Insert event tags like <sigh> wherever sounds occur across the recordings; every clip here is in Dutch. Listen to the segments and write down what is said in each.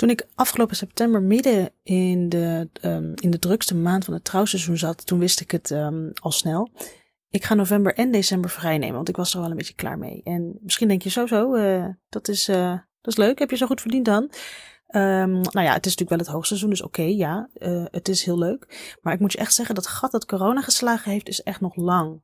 Toen ik afgelopen september midden in de, um, in de drukste maand van het trouwseizoen zat, toen wist ik het um, al snel. Ik ga november en december vrij nemen, want ik was er wel een beetje klaar mee. En misschien denk je zo zo, uh, dat, is, uh, dat is leuk. Heb je zo goed verdiend dan? Um, nou ja, het is natuurlijk wel het hoogseizoen, dus oké, ja, uh, het is heel leuk. Maar ik moet je echt zeggen, dat gat dat corona geslagen heeft, is echt nog lang,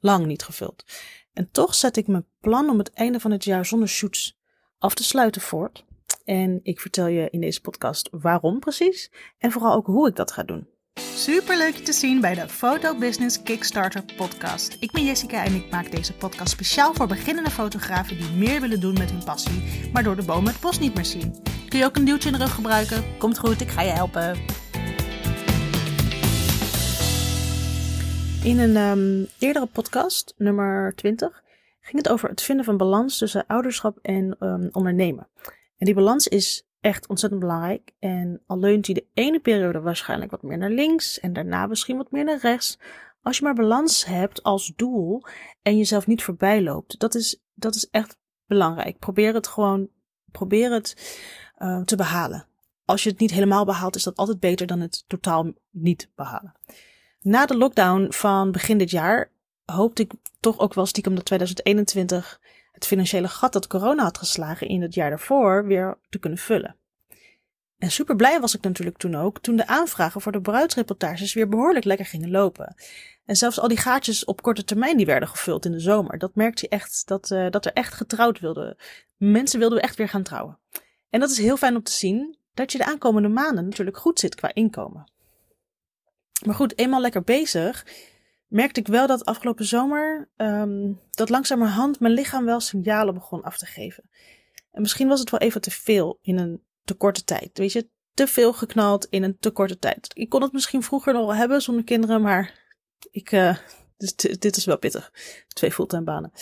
lang niet gevuld. En toch zet ik mijn plan om het einde van het jaar zonder shoots af te sluiten voort. En ik vertel je in deze podcast waarom precies en vooral ook hoe ik dat ga doen. Super leuk je te zien bij de Photo Business Kickstarter podcast. Ik ben Jessica en ik maak deze podcast speciaal voor beginnende fotografen die meer willen doen met hun passie, maar door de boom het bos niet meer zien. Kun je ook een duwtje in de rug gebruiken? Komt goed, ik ga je helpen. In een um, eerdere podcast, nummer 20, ging het over het vinden van balans tussen ouderschap en um, ondernemen. En die balans is echt ontzettend belangrijk. En al leunt hij de ene periode waarschijnlijk wat meer naar links en daarna misschien wat meer naar rechts. Als je maar balans hebt als doel en jezelf niet voorbij loopt, dat is, dat is echt belangrijk. Probeer het gewoon, probeer het uh, te behalen. Als je het niet helemaal behaalt, is dat altijd beter dan het totaal niet behalen. Na de lockdown van begin dit jaar hoopte ik toch ook wel stiekem dat 2021 het financiële gat dat corona had geslagen in het jaar daarvoor weer te kunnen vullen. En super blij was ik natuurlijk toen ook, toen de aanvragen voor de bruidsreportages weer behoorlijk lekker gingen lopen. En zelfs al die gaatjes op korte termijn die werden gevuld in de zomer. Dat merkte je echt, dat, uh, dat er echt getrouwd wilde. Mensen wilden echt weer gaan trouwen. En dat is heel fijn om te zien, dat je de aankomende maanden natuurlijk goed zit qua inkomen. Maar goed, eenmaal lekker bezig, merkte ik wel dat afgelopen zomer um, dat langzamerhand mijn lichaam wel signalen begon af te geven. En misschien was het wel even te veel in een te korte tijd. Weet je, te veel geknald in een te korte tijd. Ik kon het misschien vroeger nog wel hebben zonder kinderen, maar ik, uh, dus dit is wel pittig. Twee fulltime banen.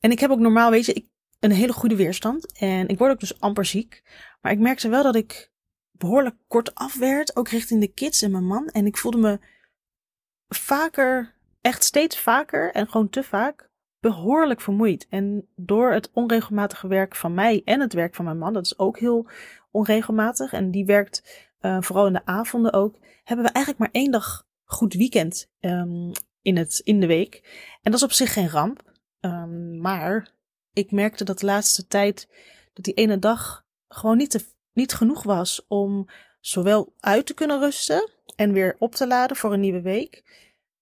En ik heb ook normaal, weet je, ik, een hele goede weerstand. En ik word ook dus amper ziek. Maar ik merkte wel dat ik behoorlijk kort af werd, ook richting de kids en mijn man. En ik voelde me vaker, echt steeds vaker en gewoon te vaak, behoorlijk vermoeid. En door het onregelmatige werk van mij en het werk van mijn man, dat is ook heel onregelmatig en die werkt uh, vooral in de avonden ook, hebben we eigenlijk maar één dag goed weekend um, in, het, in de week. En dat is op zich geen ramp. Um, maar ik merkte dat de laatste tijd dat die ene dag gewoon niet, te, niet genoeg was om zowel uit te kunnen rusten en weer op te laden voor een nieuwe week.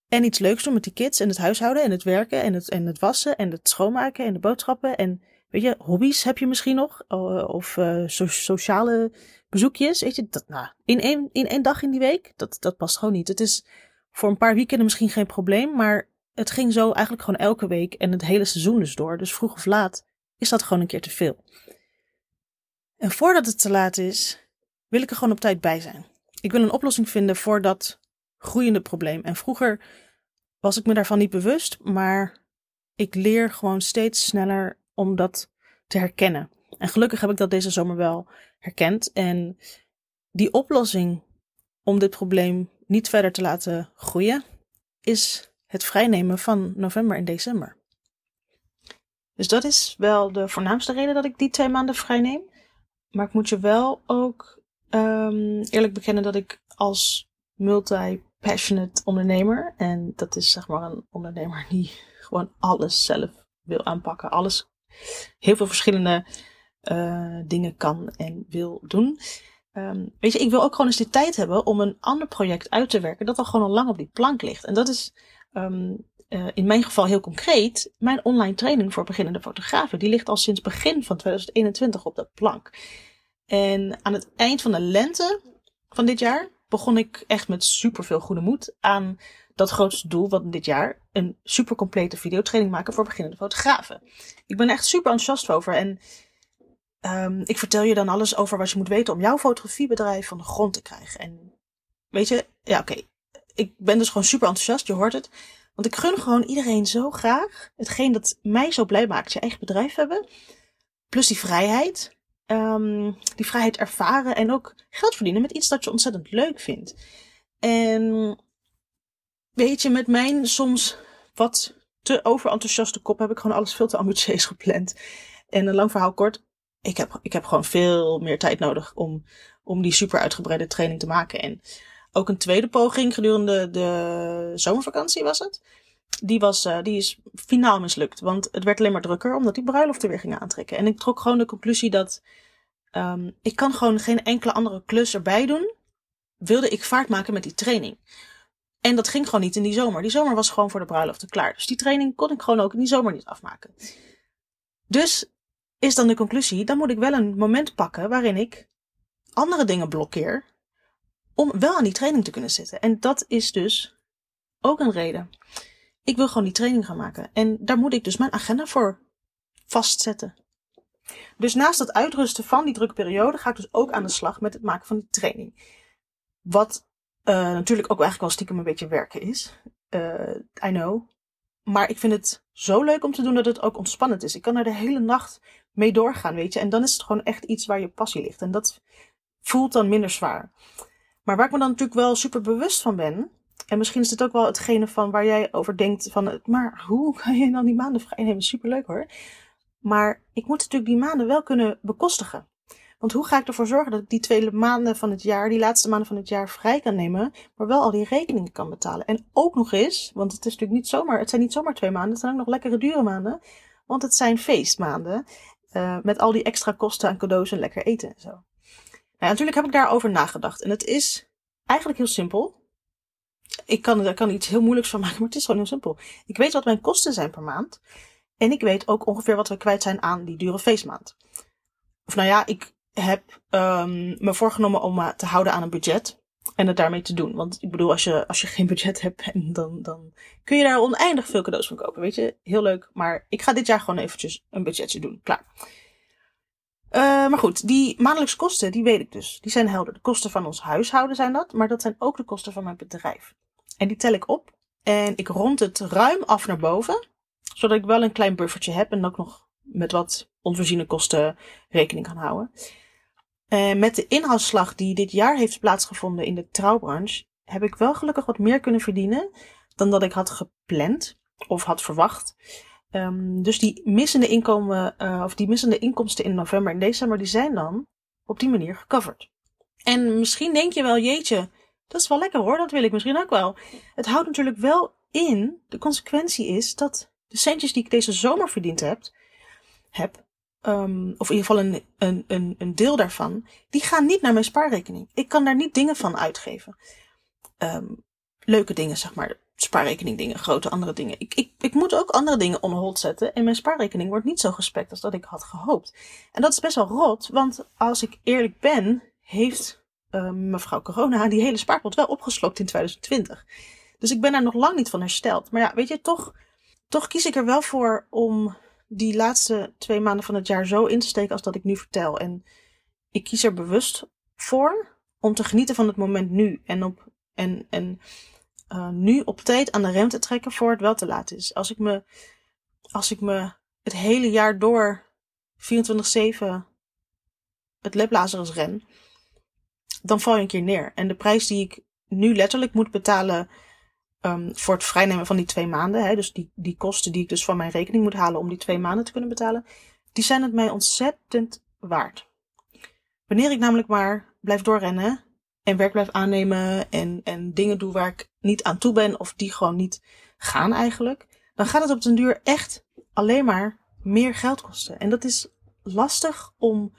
En iets leuks doen met die kids en het huishouden en het werken en het, en het wassen en het schoonmaken en de boodschappen. En weet je, hobby's heb je misschien nog. Of uh, so sociale bezoekjes. Weet je, dat, nou, in één, in één dag in die week, dat, dat past gewoon niet. Het is voor een paar weekenden misschien geen probleem, maar het ging zo eigenlijk gewoon elke week en het hele seizoen dus door. Dus vroeg of laat is dat gewoon een keer te veel. En voordat het te laat is, wil ik er gewoon op tijd bij zijn. Ik wil een oplossing vinden voor dat groeiende probleem. En vroeger was ik me daarvan niet bewust, maar ik leer gewoon steeds sneller om dat te herkennen. En gelukkig heb ik dat deze zomer wel herkend. En die oplossing om dit probleem niet verder te laten groeien, is het vrijnemen van november en december. Dus dat is wel de voornaamste reden dat ik die twee maanden vrij neem. Maar ik moet je wel ook um, eerlijk bekennen dat ik als multi-passionate ondernemer, en dat is zeg maar een ondernemer <laughs> die gewoon alles zelf wil aanpakken, alles, heel veel verschillende uh, dingen kan en wil doen. Um, weet je, ik wil ook gewoon eens de tijd hebben om een ander project uit te werken dat al gewoon al lang op die plank ligt. En dat is um, uh, in mijn geval heel concreet mijn online training voor beginnende fotografen. Die ligt al sinds begin van 2021 op de plank. En aan het eind van de lente van dit jaar begon ik echt met super veel goede moed aan dat grootste doel van dit jaar. Een super complete videotraining maken voor beginnende fotografen. Ik ben echt super enthousiast over. En um, ik vertel je dan alles over wat je moet weten om jouw fotografiebedrijf van de grond te krijgen. En weet je, ja oké. Ik ben dus gewoon super enthousiast, je hoort het. Want ik gun gewoon iedereen zo graag hetgeen dat mij zo blij maakt. Je eigen bedrijf hebben. Plus die vrijheid um, die vrijheid ervaren en ook geld verdienen met iets dat je ontzettend leuk vindt. En weet je, met mijn soms wat te overenthousiaste kop heb ik gewoon alles veel te ambitieus <laughs> gepland. En een lang verhaal kort. ik heb, ik heb gewoon veel meer tijd nodig om, om die super uitgebreide training te maken. En ook een tweede poging gedurende de zomervakantie was het. Die, was, uh, die is finaal mislukt. Want het werd alleen maar drukker omdat die bruiloften weer gingen aantrekken. En ik trok gewoon de conclusie dat um, ik kan gewoon geen enkele andere klus erbij doen. Wilde ik vaart maken met die training. En dat ging gewoon niet in die zomer. Die zomer was gewoon voor de bruiloften klaar. Dus die training kon ik gewoon ook in die zomer niet afmaken. Dus is dan de conclusie, dan moet ik wel een moment pakken waarin ik andere dingen blokkeer om wel aan die training te kunnen zitten. En dat is dus ook een reden. Ik wil gewoon die training gaan maken. En daar moet ik dus mijn agenda voor vastzetten. Dus naast het uitrusten van die drukke periode ga ik dus ook aan de slag met het maken van die training. Wat uh, natuurlijk ook eigenlijk wel stiekem een beetje werken is. Uh, I know. Maar ik vind het zo leuk om te doen dat het ook ontspannend is. Ik kan er de hele nacht mee doorgaan, weet je. En dan is het gewoon echt iets waar je passie ligt. En dat voelt dan minder zwaar. Maar waar ik me dan natuurlijk wel super bewust van ben. En misschien is het ook wel hetgene van waar jij over denkt van, maar hoe <laughs> kan je dan die maanden vrij nemen? Superleuk hoor. Maar ik moet natuurlijk die maanden wel kunnen bekostigen. Want hoe ga ik ervoor zorgen dat ik die twee maanden van het jaar, die laatste maanden van het jaar vrij kan nemen, maar wel al die rekeningen kan betalen? En ook nog eens, want het is natuurlijk niet zomaar, het zijn niet zomaar twee maanden, het zijn ook nog lekkere dure maanden, want het zijn feestmaanden. Uh, met al die extra kosten aan cadeaus en lekker eten en zo. Nou, natuurlijk heb ik daarover nagedacht. En het is eigenlijk heel simpel. Ik kan er kan iets heel moeilijks van maken, <laughs> maar het is gewoon heel simpel. Ik weet wat mijn kosten zijn per maand. En ik weet ook ongeveer wat we kwijt zijn aan die dure feestmaand. Of nou ja, ik heb um, me voorgenomen om me te houden aan een budget. En het daarmee te doen. Want ik bedoel, als je, als je geen <laughs> budget hebt, dan, dan kun je daar oneindig veel cadeaus van kopen. Weet je, heel leuk. Maar ik ga dit jaar gewoon eventjes een budgetje doen. Klaar. Uh, maar goed, die maandelijkse kosten, die weet ik dus. Die zijn helder. De kosten van ons huishouden zijn dat. Maar dat zijn ook de kosten van mijn bedrijf. En die tel ik op. En ik rond het ruim af naar boven. Zodat ik wel een klein buffertje heb. En ook nog met wat onvoorziene kosten rekening kan houden. Uh, met de inhaalslag die dit jaar heeft plaatsgevonden in de trouwbranche, heb ik wel gelukkig wat meer kunnen verdienen dan dat ik had gepland of had verwacht. Um, dus die missende inkomen, uh, of die missende inkomsten in november en december, die zijn dan op die manier gecoverd. En misschien denk je wel, jeetje, dat is wel lekker hoor, dat wil ik misschien ook wel. Het houdt natuurlijk wel in, de consequentie is dat de centjes die ik deze zomer verdiend heb, heb um, of in ieder geval een, een, een, deel daarvan, die gaan niet naar mijn spaarrekening. Ik kan daar niet dingen van uitgeven. Um, leuke dingen, zeg maar. Spaarrekening dingen, grote andere dingen. Ik, ik, ik moet ook andere dingen on hold zetten. En mijn spaarrekening wordt niet zo gespekt als dat ik had gehoopt. En dat is best wel rot, want als ik eerlijk ben, heeft uh, mevrouw Corona die hele spaarpot wel opgeslokt in 2020. Dus ik ben daar nog lang niet van hersteld. Maar ja, weet je, toch, toch kies ik er wel voor om die laatste twee maanden van het jaar zo in te steken als dat ik nu vertel. En ik kies er bewust voor om te genieten van het moment nu. En, op, en, en uh, nu op tijd aan de rem te trekken voor het wel te laat is. Als ik me, als ik me het hele jaar door 24-7 het leplazerus ren, dan val je een keer neer. En de prijs die ik nu letterlijk moet betalen um, voor het vrijnemen van die twee maanden, hè, dus die, die kosten die ik dus van mijn rekening moet halen om die twee maanden te kunnen betalen, die zijn het mij ontzettend waard. Wanneer ik namelijk maar blijf doorrennen en werk blijf aannemen en, en dingen doe waar ik niet aan toe ben of die gewoon niet gaan eigenlijk, dan gaat het op den duur echt alleen maar meer geld kosten. En dat is lastig om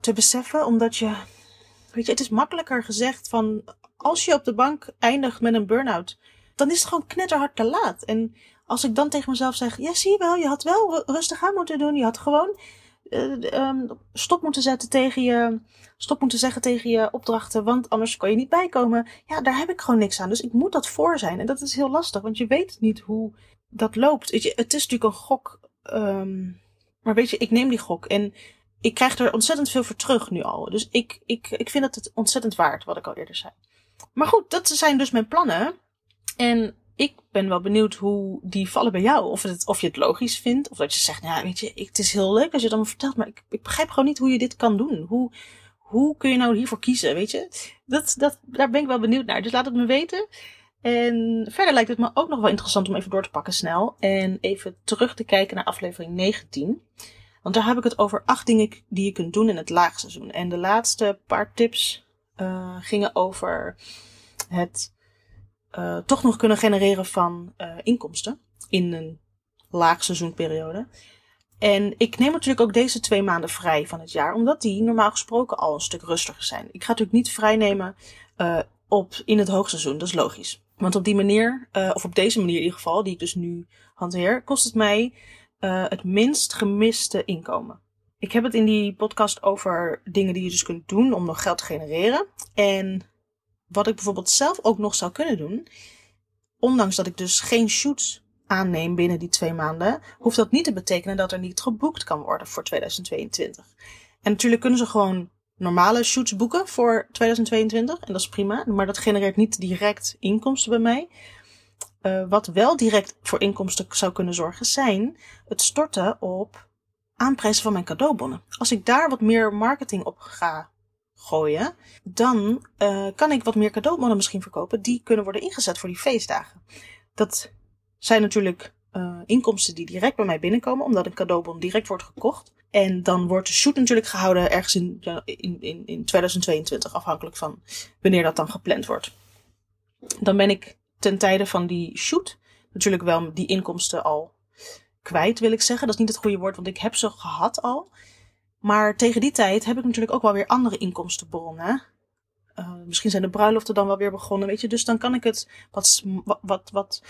te beseffen, omdat je, weet je, het is makkelijker gezegd van als je op de bank eindigt met een burn-out, dan is het gewoon knetterhard te laat. En als ik dan tegen mezelf zeg, ja zie je wel, je had wel rustig aan moeten doen. Je had gewoon uh, um, stop moeten zetten tegen je, stop moeten zeggen tegen je opdrachten, want anders kan je niet bijkomen. Ja, daar heb ik gewoon niks aan. Dus ik moet dat voor zijn. En dat is heel lastig, want je weet niet hoe dat loopt. Het is natuurlijk een gok. Um, maar weet je, ik neem die gok. En ik krijg er ontzettend veel voor terug nu al. Dus ik, ik, ik vind het ontzettend waard, wat ik al eerder zei. Maar goed, dat zijn dus mijn plannen. En ik ben wel benieuwd hoe die vallen bij jou. Of, of je het logisch vindt. Of dat je zegt, nou weet je, het is heel leuk als je het allemaal vertelt. Maar ik, ik begrijp gewoon niet hoe je dit kan doen. Hoe, hoe kun je nou hiervoor kiezen, weet je? Dat, dat, daar ben ik wel benieuwd naar. Dus laat het me weten. En verder lijkt het me ook nog wel interessant om even door te pakken snel. En even terug te kijken naar aflevering 19. Want daar heb ik het over acht dingen die je kunt doen in het laagseizoen. En de laatste paar tips uh, gingen over het uh, toch nog kunnen genereren van uh, inkomsten in een laagseizoenperiode. En ik neem natuurlijk ook deze twee maanden vrij van het jaar, omdat die normaal gesproken al een stuk rustiger zijn. Ik ga natuurlijk niet vrij nemen uh, op in het hoogseizoen, dat is logisch. Want op die manier, of op deze manier in ieder geval, die ik dus nu hanteer, kost het mij het minst gemiste inkomen. Ik heb het in die podcast over dingen die je dus kunt doen om nog geld te genereren. En wat ik bijvoorbeeld zelf ook nog zou kunnen doen, ondanks dat ik dus geen shoots aanneem binnen die twee maanden, hoeft dat niet te betekenen dat er niet geboekt kan worden voor 2022. En natuurlijk kunnen ze gewoon normale shoots boeken voor 2022 en dat is prima, maar dat genereert niet direct inkomsten bij mij. Uh, wat wel direct voor inkomsten zou kunnen zorgen zijn het storten op aanprijzen van mijn cadeaubonnen. Als ik daar wat meer marketing op ga gooien, dan uh, kan ik wat meer cadeaubonnen misschien verkopen die kunnen worden ingezet voor die feestdagen. Dat zijn natuurlijk uh, inkomsten die direct bij mij binnenkomen, omdat een cadeaubon direct wordt gekocht. En dan wordt de shoot natuurlijk gehouden ergens in, in, in, in 2022, afhankelijk van wanneer dat dan gepland wordt. Dan ben ik ten tijde van die shoot natuurlijk wel die inkomsten al kwijt, wil ik zeggen. Dat is niet het goede woord, want ik heb ze gehad al. Maar tegen die tijd heb ik natuurlijk ook wel weer andere inkomstenbronnen. Uh, misschien zijn de bruiloften dan wel weer begonnen, weet je. Dus dan kan ik het wat, wat, wat,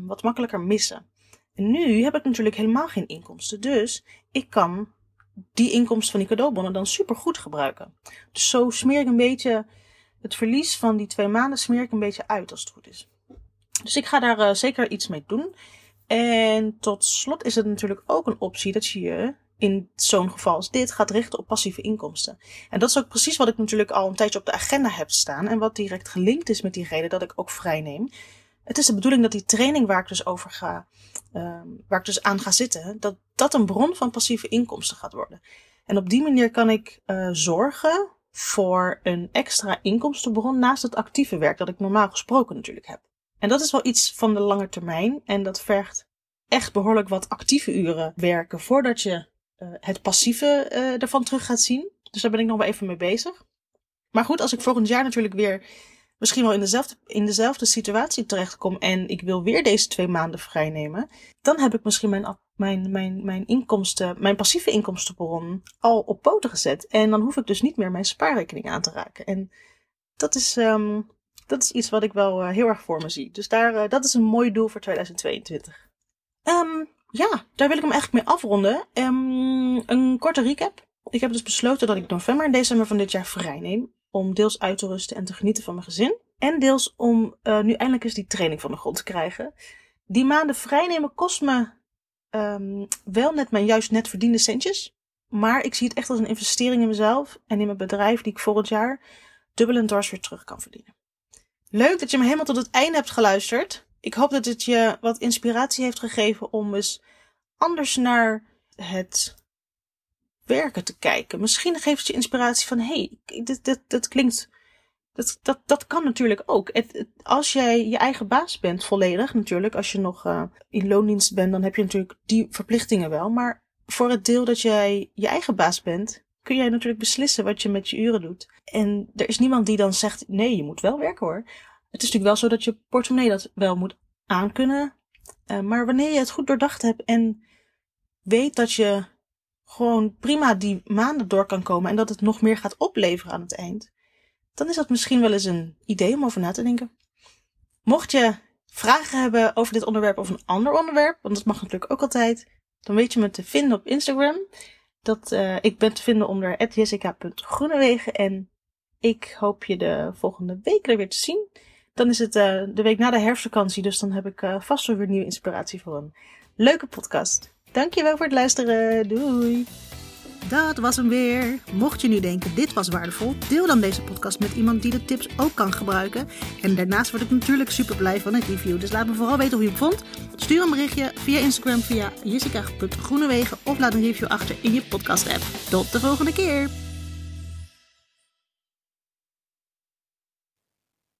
wat makkelijker missen. En nu heb ik natuurlijk helemaal geen inkomsten. Dus ik kan die inkomsten van die cadeaubonnen dan super goed gebruiken. Dus zo smeer ik een beetje het verlies van die twee maanden smeer ik een beetje uit als het goed is. Dus ik ga daar uh, zeker iets mee doen. En tot slot is het natuurlijk ook een optie dat je je in zo'n geval als dit gaat richten op passieve inkomsten. En dat is ook precies wat ik natuurlijk al een tijdje op de agenda heb staan en wat direct gelinkt is met die reden dat ik ook vrij neem. Het is de bedoeling dat die training waar ik dus over ga, um, waar ik dus aan ga zitten, dat dat een bron van passieve inkomsten gaat worden. En op die manier kan ik uh, zorgen voor een extra inkomstenbron naast het actieve werk dat ik normaal gesproken natuurlijk heb. En dat is wel iets van de lange termijn en dat vergt echt behoorlijk wat actieve uren werken voordat je het passieve uh, ervan terug gaat zien. Dus daar ben ik nog wel even mee bezig. Maar goed, als ik volgend jaar natuurlijk weer misschien wel in dezelfde, in dezelfde situatie terechtkom en ik wil weer deze twee maanden vrijnemen, dan heb ik misschien mijn, mijn, mijn, mijn inkomsten, mijn passieve inkomstenbron al op poten gezet. En dan hoef ik dus niet meer mijn spaarrekening aan te raken. En dat is, um, dat is iets wat ik wel uh, heel erg voor me zie. Dus daar, dat is een mooi doel voor 2022. Um, ja, daar wil ik hem eigenlijk mee afronden. Um, een korte recap. Ik heb dus besloten dat ik november en december van dit jaar vrij neem. Om deels uit te rusten en te genieten van mijn gezin. En deels om uh, nu eindelijk eens die training van de grond te krijgen. Die maanden vrijnemen kost me um, wel net mijn juist net verdiende centjes. Maar ik zie het echt als een investering in mezelf en in mijn bedrijf die ik volgend jaar dubbel en dwars weer terug kan verdienen. Leuk dat je me helemaal tot het einde hebt geluisterd. Ik hoop dat het je wat inspiratie heeft gegeven om eens anders naar het werken te kijken. Misschien geeft het je inspiratie van: hé, hey, dit, dit, dit klinkt. Dat, dat, dat kan natuurlijk ook. Het, als jij je eigen baas bent, volledig natuurlijk. Als je nog uh, in loondienst bent, dan heb je natuurlijk die verplichtingen wel. Maar voor het deel dat jij je eigen baas bent, kun jij natuurlijk beslissen wat je met je uren doet. En er is niemand die dan zegt: nee, je moet wel werken hoor. Het is natuurlijk wel zo dat je portemonnee dat wel moet aankunnen. Uh, maar wanneer je het goed doordacht hebt en weet dat je gewoon prima die maanden door kan komen en dat het nog meer gaat opleveren aan het eind, dan is dat misschien wel eens een idee om over na te denken. Mocht je vragen hebben over dit onderwerp of een ander onderwerp, want dat mag natuurlijk ook altijd, dan weet je me te vinden op Instagram. Dat, uh, ik ben te vinden onder jessica.groenewegen en ik hoop je de volgende week er weer te zien. Dan is het uh, de week na de herfstvakantie, dus dan heb ik uh, vast wel weer nieuwe inspiratie voor een leuke podcast. Dankjewel voor het luisteren. Doei! Dat was hem weer. Mocht je nu denken, dit was waardevol, deel dan deze podcast met iemand die de tips ook kan gebruiken. En daarnaast word ik natuurlijk super blij van een review. Dus laat me vooral weten hoe je het vond. Stuur een berichtje via Instagram via jessica.groenewegen of laat een review achter in je podcast app. Tot de volgende keer!